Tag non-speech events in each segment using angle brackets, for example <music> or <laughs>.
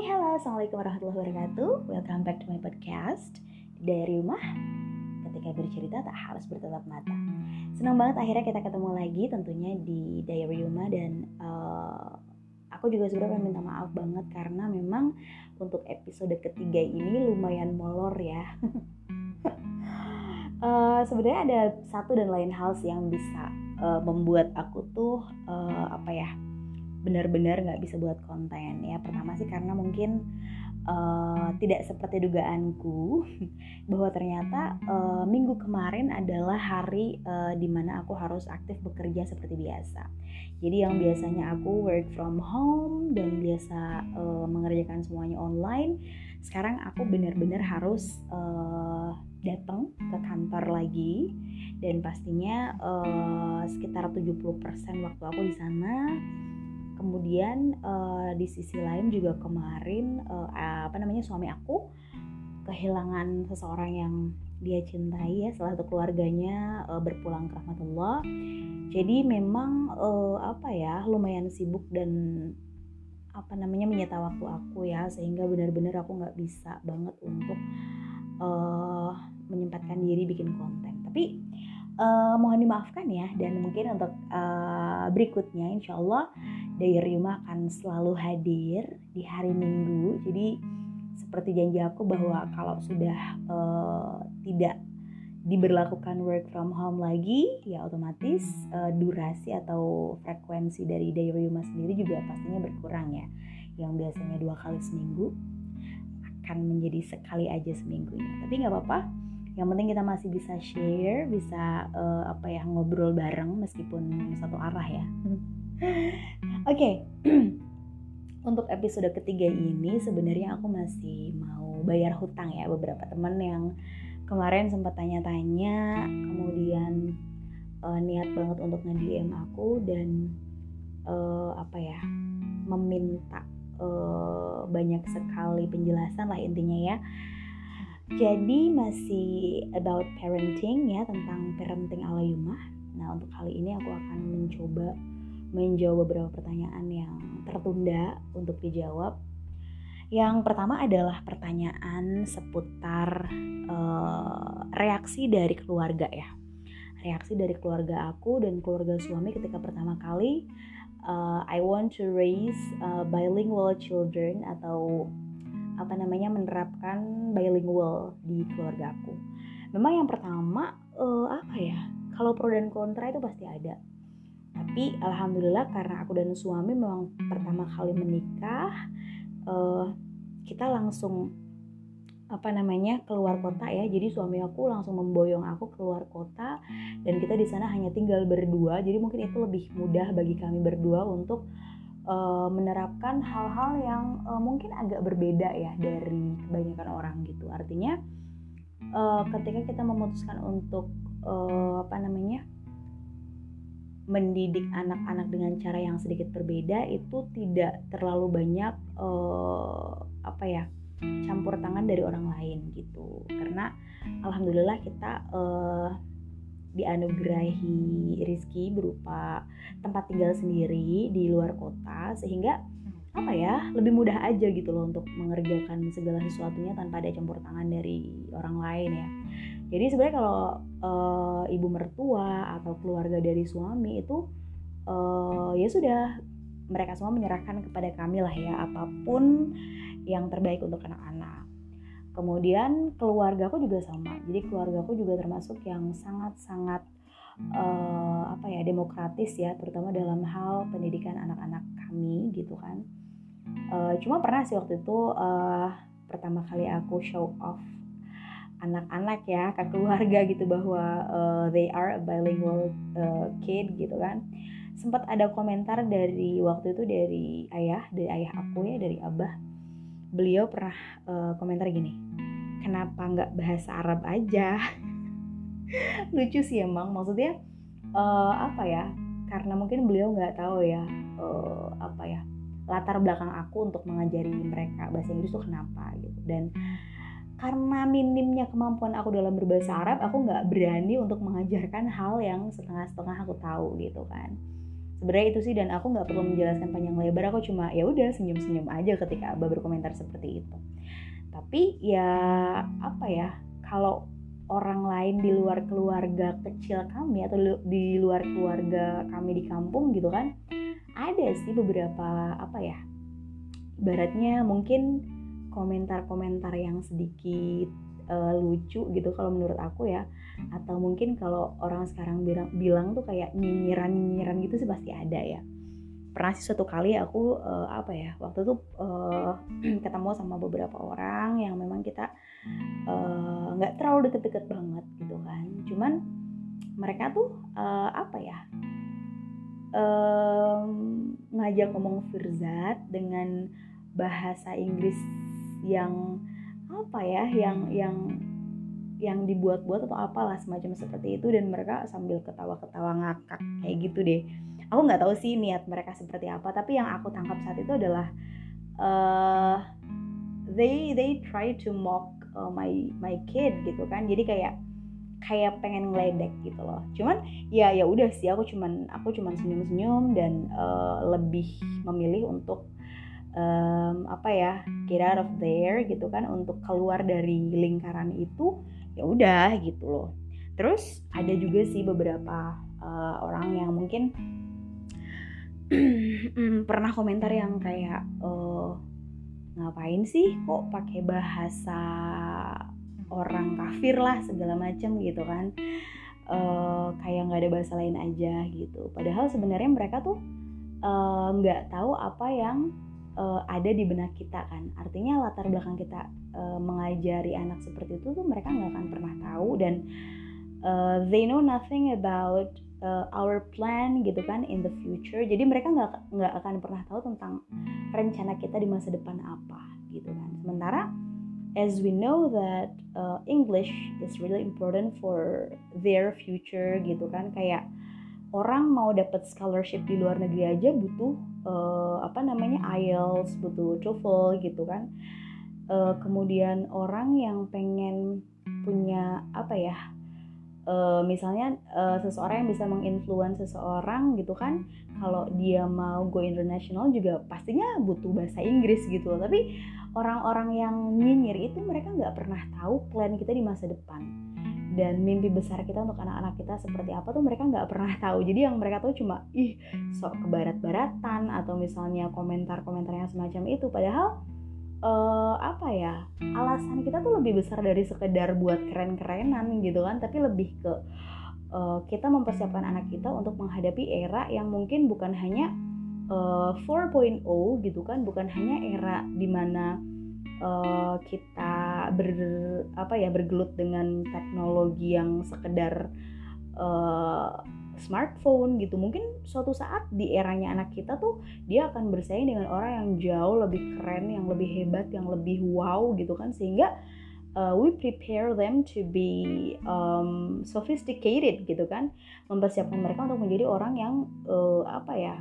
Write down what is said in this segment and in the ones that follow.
Assalamualaikum warahmatullahi wabarakatuh. Welcome back to my podcast. Dari rumah Ketika bercerita tak harus bertetap mata. Senang banget akhirnya kita ketemu lagi Tentunya di Diary Rumah Dan uh, aku juga sebenarnya minta maaf banget Karena memang untuk episode ketiga ini lumayan molor ya. Uh, <laughs> Sebenarnya ada satu dan lain hal yang bisa uh, membuat aku tuh uh, Apa ya benar-benar nggak bisa buat konten. Ya pertama sih karena mungkin uh, tidak seperti dugaanku <laughs> bahwa ternyata uh, minggu kemarin adalah hari uh, di mana aku harus aktif bekerja seperti biasa. Jadi yang biasanya aku work from home dan biasa uh, mengerjakan semuanya online sekarang aku benar-benar harus uh, datang ke kantor lagi. Dan pastinya uh, sekitar 70% waktu aku di sana kemudian uh, di sisi lain juga kemarin uh, apa namanya suami aku kehilangan seseorang yang dia cintai ya salah satu keluarganya uh, berpulang ke rahmatullah. Jadi memang uh, apa ya lumayan sibuk dan apa namanya menyita waktu aku ya sehingga benar-benar aku nggak bisa banget untuk uh, menyempatkan diri bikin konten. Tapi uh, mohon dimaafkan ya dan mungkin untuk uh, berikutnya insya Allah Diary Rumah akan selalu hadir di hari Minggu. Jadi seperti janji aku bahwa kalau sudah uh, tidak diberlakukan work from home lagi, ya otomatis uh, durasi atau frekuensi dari Diary Rumah sendiri juga pastinya berkurang ya. Yang biasanya dua kali seminggu akan menjadi sekali aja seminggunya. Tapi nggak apa-apa. Yang penting kita masih bisa share, bisa uh, apa ya ngobrol bareng meskipun satu arah ya. Oke, okay. <clears throat> untuk episode ketiga ini sebenarnya aku masih mau bayar hutang ya beberapa teman yang kemarin sempat tanya-tanya, kemudian uh, niat banget untuk nge-DM aku dan uh, apa ya meminta uh, banyak sekali penjelasan lah intinya ya. Jadi masih about parenting ya tentang parenting ala Yumah. Nah untuk kali ini aku akan mencoba menjawab beberapa pertanyaan yang tertunda untuk dijawab. Yang pertama adalah pertanyaan seputar uh, reaksi dari keluarga ya. Reaksi dari keluarga aku dan keluarga suami ketika pertama kali uh, I want to raise uh, bilingual children atau apa namanya menerapkan bilingual di keluarga aku. Memang yang pertama uh, apa ya? Kalau pro dan kontra itu pasti ada tapi alhamdulillah karena aku dan suami memang pertama kali menikah uh, kita langsung apa namanya keluar kota ya jadi suami aku langsung memboyong aku keluar kota dan kita di sana hanya tinggal berdua jadi mungkin itu lebih mudah bagi kami berdua untuk uh, menerapkan hal-hal yang uh, mungkin agak berbeda ya dari kebanyakan orang gitu. Artinya uh, ketika kita memutuskan untuk uh, apa namanya mendidik anak-anak dengan cara yang sedikit berbeda itu tidak terlalu banyak uh, apa ya campur tangan dari orang lain gitu. Karena alhamdulillah kita uh, dianugerahi rizki berupa tempat tinggal sendiri di luar kota sehingga apa ya lebih mudah aja gitu loh untuk mengerjakan segala sesuatunya tanpa ada campur tangan dari orang lain ya jadi sebenarnya kalau uh, ibu mertua atau keluarga dari suami itu uh, ya sudah mereka semua menyerahkan kepada kami lah ya apa pun yang terbaik untuk anak-anak. Kemudian keluargaku juga sama. Jadi keluargaku juga termasuk yang sangat-sangat uh, apa ya demokratis ya, terutama dalam hal pendidikan anak-anak kami gitu kan. Uh, cuma pernah sih waktu itu uh, pertama kali aku show off anak-anak ya ke keluarga gitu bahwa uh, they are a bilingual uh, kid gitu kan sempat ada komentar dari waktu itu dari ayah dari ayah aku ya dari abah beliau pernah uh, komentar gini kenapa nggak bahasa Arab aja? <laughs> Lucu sih emang maksudnya uh, apa ya karena mungkin beliau nggak tahu ya uh, apa ya latar belakang aku untuk mengajari mereka bahasa Inggris tuh kenapa gitu. Dan karena minimnya kemampuan aku dalam berbahasa Arab aku nggak berani untuk mengajarkan hal yang setengah-setengah aku tahu gitu kan sebenarnya itu sih dan aku nggak perlu menjelaskan panjang lebar aku cuma ya udah senyum senyum aja ketika abah berkomentar seperti itu. Tapi ya apa ya kalau orang lain di luar keluarga kecil kami atau di luar keluarga kami di kampung gitu kan ada sih beberapa apa ya ibaratnya mungkin komentar-komentar yang sedikit uh, lucu gitu kalau menurut aku ya atau mungkin kalau orang sekarang bilang bilang tuh kayak nyinyiran nyinyiran gitu sih pasti ada ya. Pernah sih suatu kali aku uh, apa ya waktu itu uh, <clears throat> ketemu sama beberapa orang yang memang kita nggak uh, terlalu deket-deket banget gitu kan. Cuman mereka tuh uh, apa ya um, ngajak ngomong Firzat dengan bahasa Inggris yang apa ya yang yang yang dibuat-buat atau apalah semacam seperti itu dan mereka sambil ketawa-ketawa ngakak kayak gitu deh. Aku nggak tahu sih niat mereka seperti apa tapi yang aku tangkap saat itu adalah uh, they they try to mock uh, my my kid gitu kan. Jadi kayak kayak pengen ngeledek gitu loh. Cuman ya ya udah sih aku cuman aku cuman senyum-senyum dan uh, lebih memilih untuk um, apa ya get out of there gitu kan untuk keluar dari lingkaran itu ya udah gitu loh. Terus ada juga sih beberapa uh, orang yang mungkin <clears throat> pernah komentar yang kayak uh, ngapain sih kok pakai bahasa orang kafir lah segala macam gitu kan. Uh, kayak nggak ada bahasa lain aja gitu. Padahal sebenarnya mereka tuh nggak uh, tahu apa yang uh, ada di benak kita kan. Artinya latar belakang kita uh, mengajari anak seperti itu tuh mereka nggak akan pernah tahu dan uh, they know nothing about uh, our plan gitu kan in the future. Jadi mereka nggak nggak akan pernah tahu tentang rencana kita di masa depan apa gitu kan. Sementara as we know that uh, English is really important for their future gitu kan. Kayak orang mau dapat scholarship di luar negeri aja butuh uh, apa namanya IELTS, butuh TOEFL gitu kan. Uh, kemudian orang yang pengen punya apa ya? Uh, misalnya uh, seseorang yang bisa menginfluence seseorang gitu kan kalau dia mau go international juga pastinya butuh bahasa Inggris gitu tapi orang-orang yang nyinyir itu mereka nggak pernah tahu plan kita di masa depan dan mimpi besar kita untuk anak-anak kita seperti apa tuh mereka nggak pernah tahu. Jadi yang mereka tahu cuma ih sok ke barat-baratan atau misalnya komentar-komentar yang semacam itu. Padahal uh, apa ya alasan kita tuh lebih besar dari sekedar buat keren-kerenan gitu kan tapi lebih ke uh, kita mempersiapkan anak kita untuk menghadapi era yang mungkin bukan hanya uh, eh, 4.0 gitu kan bukan hanya era di mana uh, ber apa ya bergelut dengan teknologi yang sekedar uh, smartphone gitu. Mungkin suatu saat di eranya anak kita tuh dia akan bersaing dengan orang yang jauh lebih keren yang lebih hebat yang lebih wow gitu kan. Sehingga uh, we prepare them to be um, sophisticated gitu kan. Mempersiapkan mereka untuk menjadi orang yang uh, apa ya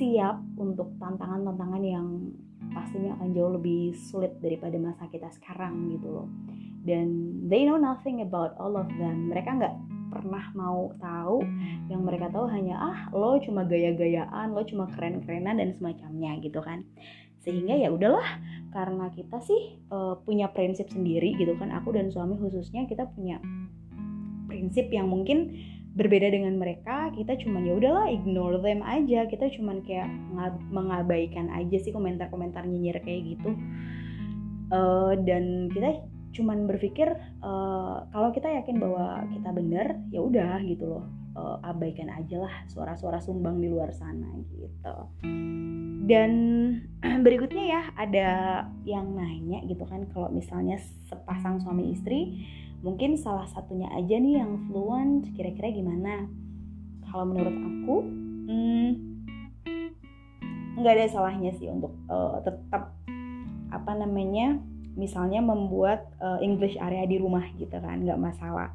siap untuk tantangan-tantangan yang pastinya akan jauh lebih sulit daripada masa kita sekarang gitu loh. Dan they know nothing about all of them. Mereka nggak pernah mau tahu. Yang mereka tahu hanya ah lo cuma gaya-gayaan lo cuma keren-kerenan dan semacamnya gitu kan. Sehingga ya udahlah karena kita sih uh, punya prinsip sendiri gitu kan. Aku dan suami khususnya kita punya prinsip yang mungkin berbeda dengan mereka kita cuman ya udahlah ignore them aja. Kita cuman kayak mengabaikan aja sih komentar-komentar nyinyir kayak gitu. Uh, dan kita cuman berpikir uh, kalau kita yakin bahwa kita benar ya udah gitu loh. Uh, abaikan aja lah suara-suara sumbang di luar sana gitu. Dan <clears throat> berikutnya ya ada yang nanya gitu kan kalau misalnya sepasang suami istri mungkin salah satunya aja nih yang fluent kira-kira gimana? Kalau menurut aku hmm, nggak ada salahnya sih untuk uh, tetap apa namanya misalnya membuat uh, English area di rumah gitu kan nggak masalah.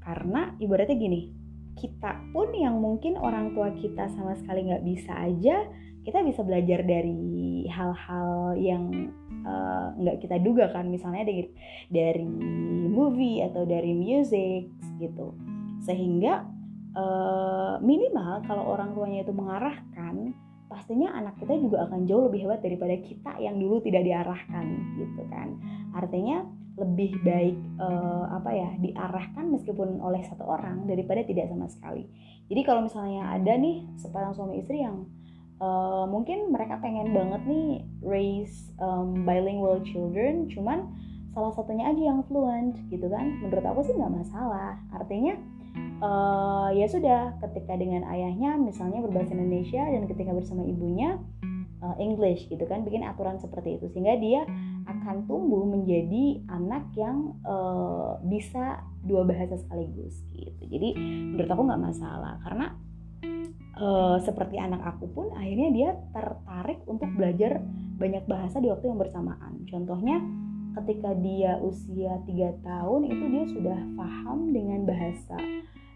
Karena ibaratnya gini kita pun yang mungkin orang tua kita sama sekali nggak bisa aja kita bisa belajar dari hal-hal yang nggak uh, kita duga kan misalnya dari dari movie atau dari music gitu. Sehingga uh, minimal kalau orang tuanya itu mengarahkan pastinya anak kita juga akan jauh lebih hebat daripada kita yang dulu tidak diarahkan gitu kan. Artinya lebih baik uh, apa ya diarahkan meskipun oleh satu orang daripada tidak sama sekali. Jadi kalau misalnya ada nih sepasang suami istri yang uh, mungkin mereka pengen banget nih raise um, bilingual children cuman salah satunya aja yang fluent gitu kan? Menurut aku sih nggak masalah. Artinya uh, ya sudah ketika dengan ayahnya misalnya berbahasa Indonesia dan ketika bersama ibunya uh, English gitu kan? Bikin aturan seperti itu. Sehingga dia akan tumbuh menjadi anak yang uh, bisa dua bahasa sekaligus gitu. Jadi menurut aku nggak masalah. Karena uh, seperti anak aku pun akhirnya dia tertarik untuk belajar banyak bahasa di waktu yang bersamaan. Contohnya ketika dia usia 3 tahun itu dia sudah paham dengan bahasa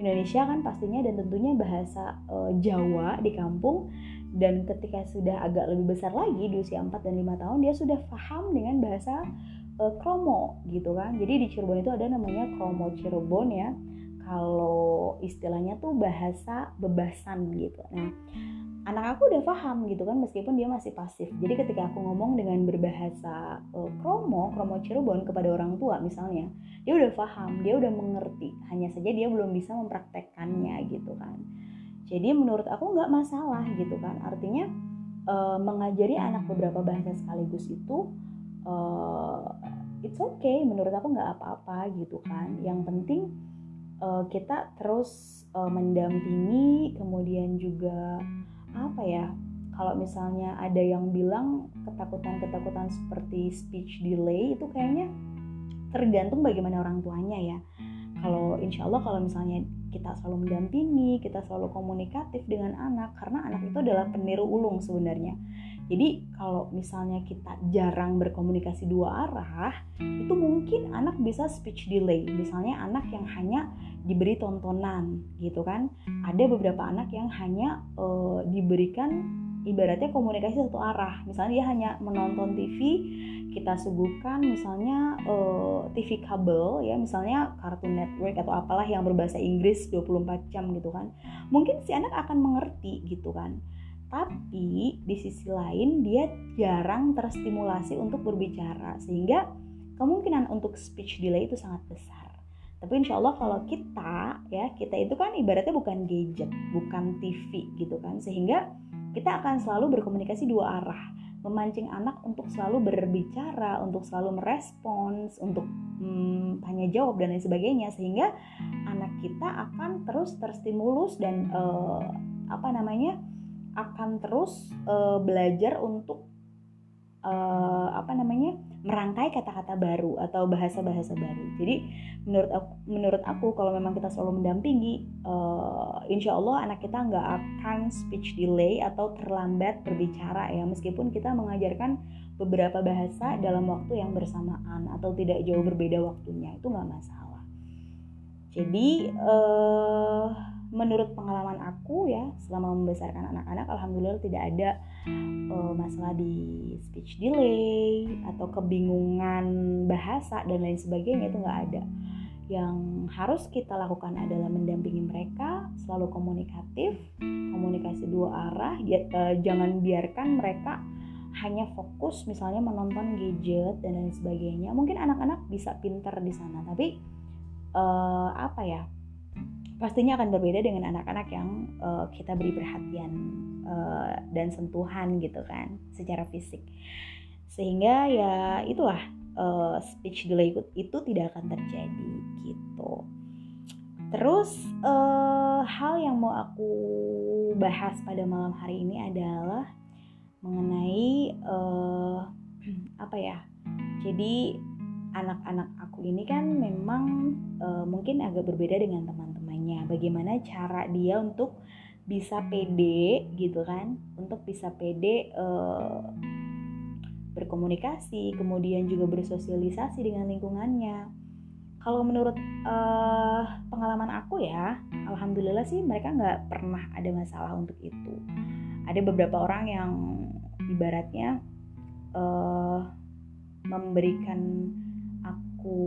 Indonesia kan pastinya dan tentunya bahasa uh, Jawa di kampung. Dan ketika sudah agak lebih besar lagi di usia 4 dan 5 tahun dia sudah paham dengan bahasa uh, Kromo gitu kan. Jadi di Cirebon itu ada namanya Kromo Cirebon ya kalau istilahnya tuh bahasa bebasan gitu. Nah anak aku udah paham gitu kan meskipun dia masih pasif. Jadi ketika aku ngomong dengan berbahasa uh, kromo kromo Cirebon kepada orang tua misalnya dia udah paham dia udah mengerti. Hanya saja dia belum bisa mempraktekkannya gitu kan. Jadi menurut aku nggak masalah gitu kan. Artinya uh, mengajari anak beberapa bahasa sekaligus itu uh, it's okay. Menurut aku nggak apa-apa gitu kan. Yang penting uh, kita terus uh, mendampingi kemudian juga apa ya kalau misalnya ada yang bilang ketakutan-ketakutan seperti speech delay itu kayaknya tergantung bagaimana orang tuanya ya kalau insya Allah kalau misalnya kita selalu mendampingi, kita selalu komunikatif dengan anak, karena anak itu adalah peniru ulung sebenarnya. Jadi kalau misalnya kita jarang berkomunikasi dua arah, itu mungkin anak bisa speech delay. Misalnya anak yang hanya diberi tontonan, gitu kan? Ada beberapa anak yang hanya uh, diberikan ibaratnya komunikasi satu arah. Misalnya dia hanya menonton TV, kita suguhkan misalnya uh, eh, TV kabel ya, misalnya Cartoon Network atau apalah yang berbahasa Inggris 24 jam gitu kan. Mungkin si anak akan mengerti gitu kan tapi di sisi lain dia jarang terstimulasi untuk berbicara sehingga kemungkinan untuk speech delay itu sangat besar. Tapi insya Allah kalau kita ya kita itu kan ibaratnya bukan gadget bukan TV gitu kan sehingga kita akan selalu berkomunikasi dua arah. Memancing anak untuk selalu berbicara untuk selalu merespons untuk hmm, tanya jawab dan lain sebagainya sehingga anak kita akan terus terstimulus dan uh, apa namanya akan terus uh, belajar untuk uh, apa namanya merangkai kata-kata baru atau bahasa-bahasa baru. Jadi menurut aku, menurut aku kalau memang kita selalu mendampingi, uh, insya Allah anak kita nggak akan speech delay atau terlambat berbicara ya, meskipun kita mengajarkan beberapa bahasa dalam waktu yang bersamaan atau tidak jauh berbeda waktunya itu nggak masalah. Jadi uh, menurut pengalaman aku ya selama membesarkan anak-anak alhamdulillah tidak ada uh, masalah di speech delay atau kebingungan bahasa dan lain sebagainya itu nggak ada. Yang harus kita lakukan adalah mendampingi mereka selalu komunikatif komunikasi dua arah uh, jangan biarkan mereka hanya fokus misalnya menonton gadget dan lain sebagainya. Mungkin anak-anak bisa pinter di sana tapi uh, apa ya pastinya akan berbeda dengan anak-anak yang uh, kita beri perhatian uh, dan sentuhan gitu kan secara fisik. Sehingga ya itulah uh, speech delay itu tidak akan terjadi gitu. Terus uh, hal yang mau aku bahas pada malam hari ini adalah mengenai uh, <clears throat> apa ya jadi anak-anak aku ini kan memang uh, mungkin agak berbeda dengan teman-teman bagaimana cara dia untuk bisa pede gitu kan? Untuk bisa pede uh, berkomunikasi kemudian juga bersosialisasi dengan lingkungannya. Kalau menurut uh, pengalaman aku ya alhamdulillah sih mereka nggak pernah ada masalah untuk itu. Ada beberapa orang yang ibaratnya uh, memberikan aku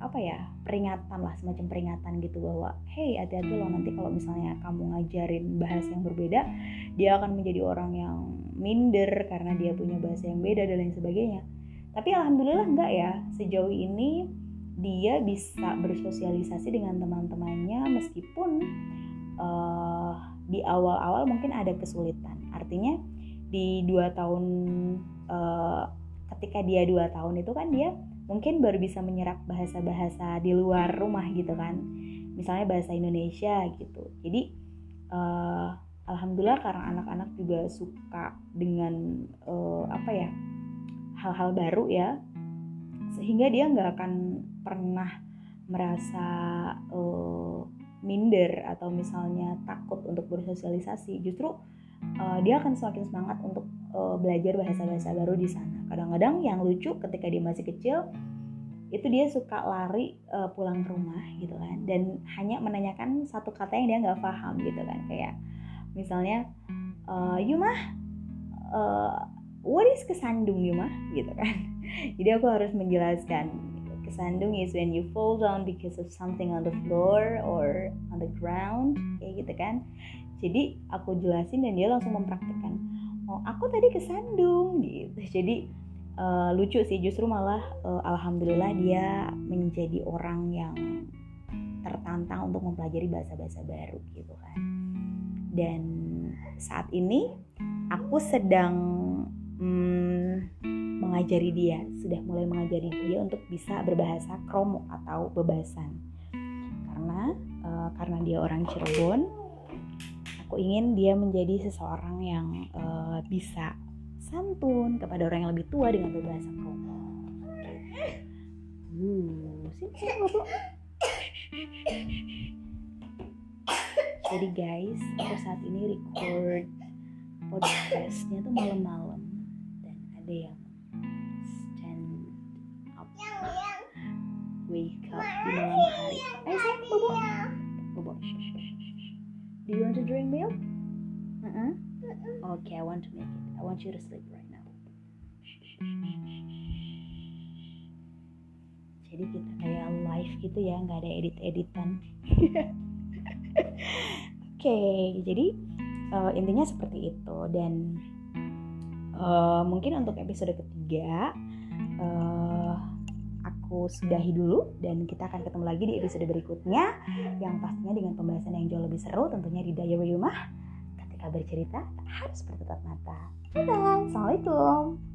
apa ya peringatan lah semacam peringatan gitu bahwa hey hati-hati loh nanti kalau misalnya kamu ngajarin bahasa yang berbeda dia akan menjadi orang yang minder karena dia punya bahasa yang beda dan lain sebagainya. Tapi alhamdulillah enggak ya sejauh ini dia bisa bersosialisasi dengan teman-temannya meskipun uh, di awal-awal mungkin ada kesulitan. Artinya di dua tahun uh, ketika dia dua tahun itu kan dia mungkin baru bisa menyerap bahasa-bahasa di luar rumah gitu kan. Misalnya bahasa Indonesia gitu. Jadi uh, alhamdulillah karena anak-anak juga suka dengan uh, apa ya hal-hal baru ya sehingga dia nggak akan pernah merasa uh, minder atau misalnya takut untuk bersosialisasi. Justru uh, dia akan semakin semangat untuk uh, belajar bahasa-bahasa baru di sana. Kadang-kadang yang lucu ketika dia masih kecil itu dia suka lari uh, pulang ke rumah gitu kan. Dan hanya menanyakan satu kata yang dia nggak paham gitu kan. Kayak misalnya uh, Yuma uh, what is kesandung Yuma gitu kan. <laughs> Jadi aku harus menjelaskan kesandung is when you fall down because of something on the floor or on the ground kayak gitu kan. Jadi aku jelasin dan dia langsung mempraktikkan oh aku tadi kesandung gitu. Jadi uh, lucu sih justru malah uh, alhamdulillah dia menjadi orang yang tertantang untuk mempelajari bahasa-bahasa baru gitu kan. Dan saat ini aku sedang hmm, mengajari dia sudah mulai mengajari dia untuk bisa berbahasa kromo atau bebasan. Karena uh, karena dia orang Cirebon aku ingin dia menjadi seseorang yang uh, bisa santun kepada orang yang lebih tua dengan berbahasa Kromo. Uh. Jadi guys, aku saat ini record podcastnya tuh malam-malam dan ada yang stand up, wake up di malam hari. Ayo sayang, bobo, bobo. Do you want to drink milk? Uh-uh. Okay, I want to make it. I want you to sleep right now. Jadi kita kayak live gitu ya, nggak ada edit-editan. Oke, <laughs> okay, jadi uh, intinya seperti itu dan uh, mungkin untuk episode ketiga. Uh, aku sudahi dulu dan kita akan ketemu lagi di episode berikutnya yang pastinya dengan pembahasan yang jauh lebih seru tentunya di Diary Rumah ketika bercerita harus bertetap mata. Bye bye. Assalamualaikum.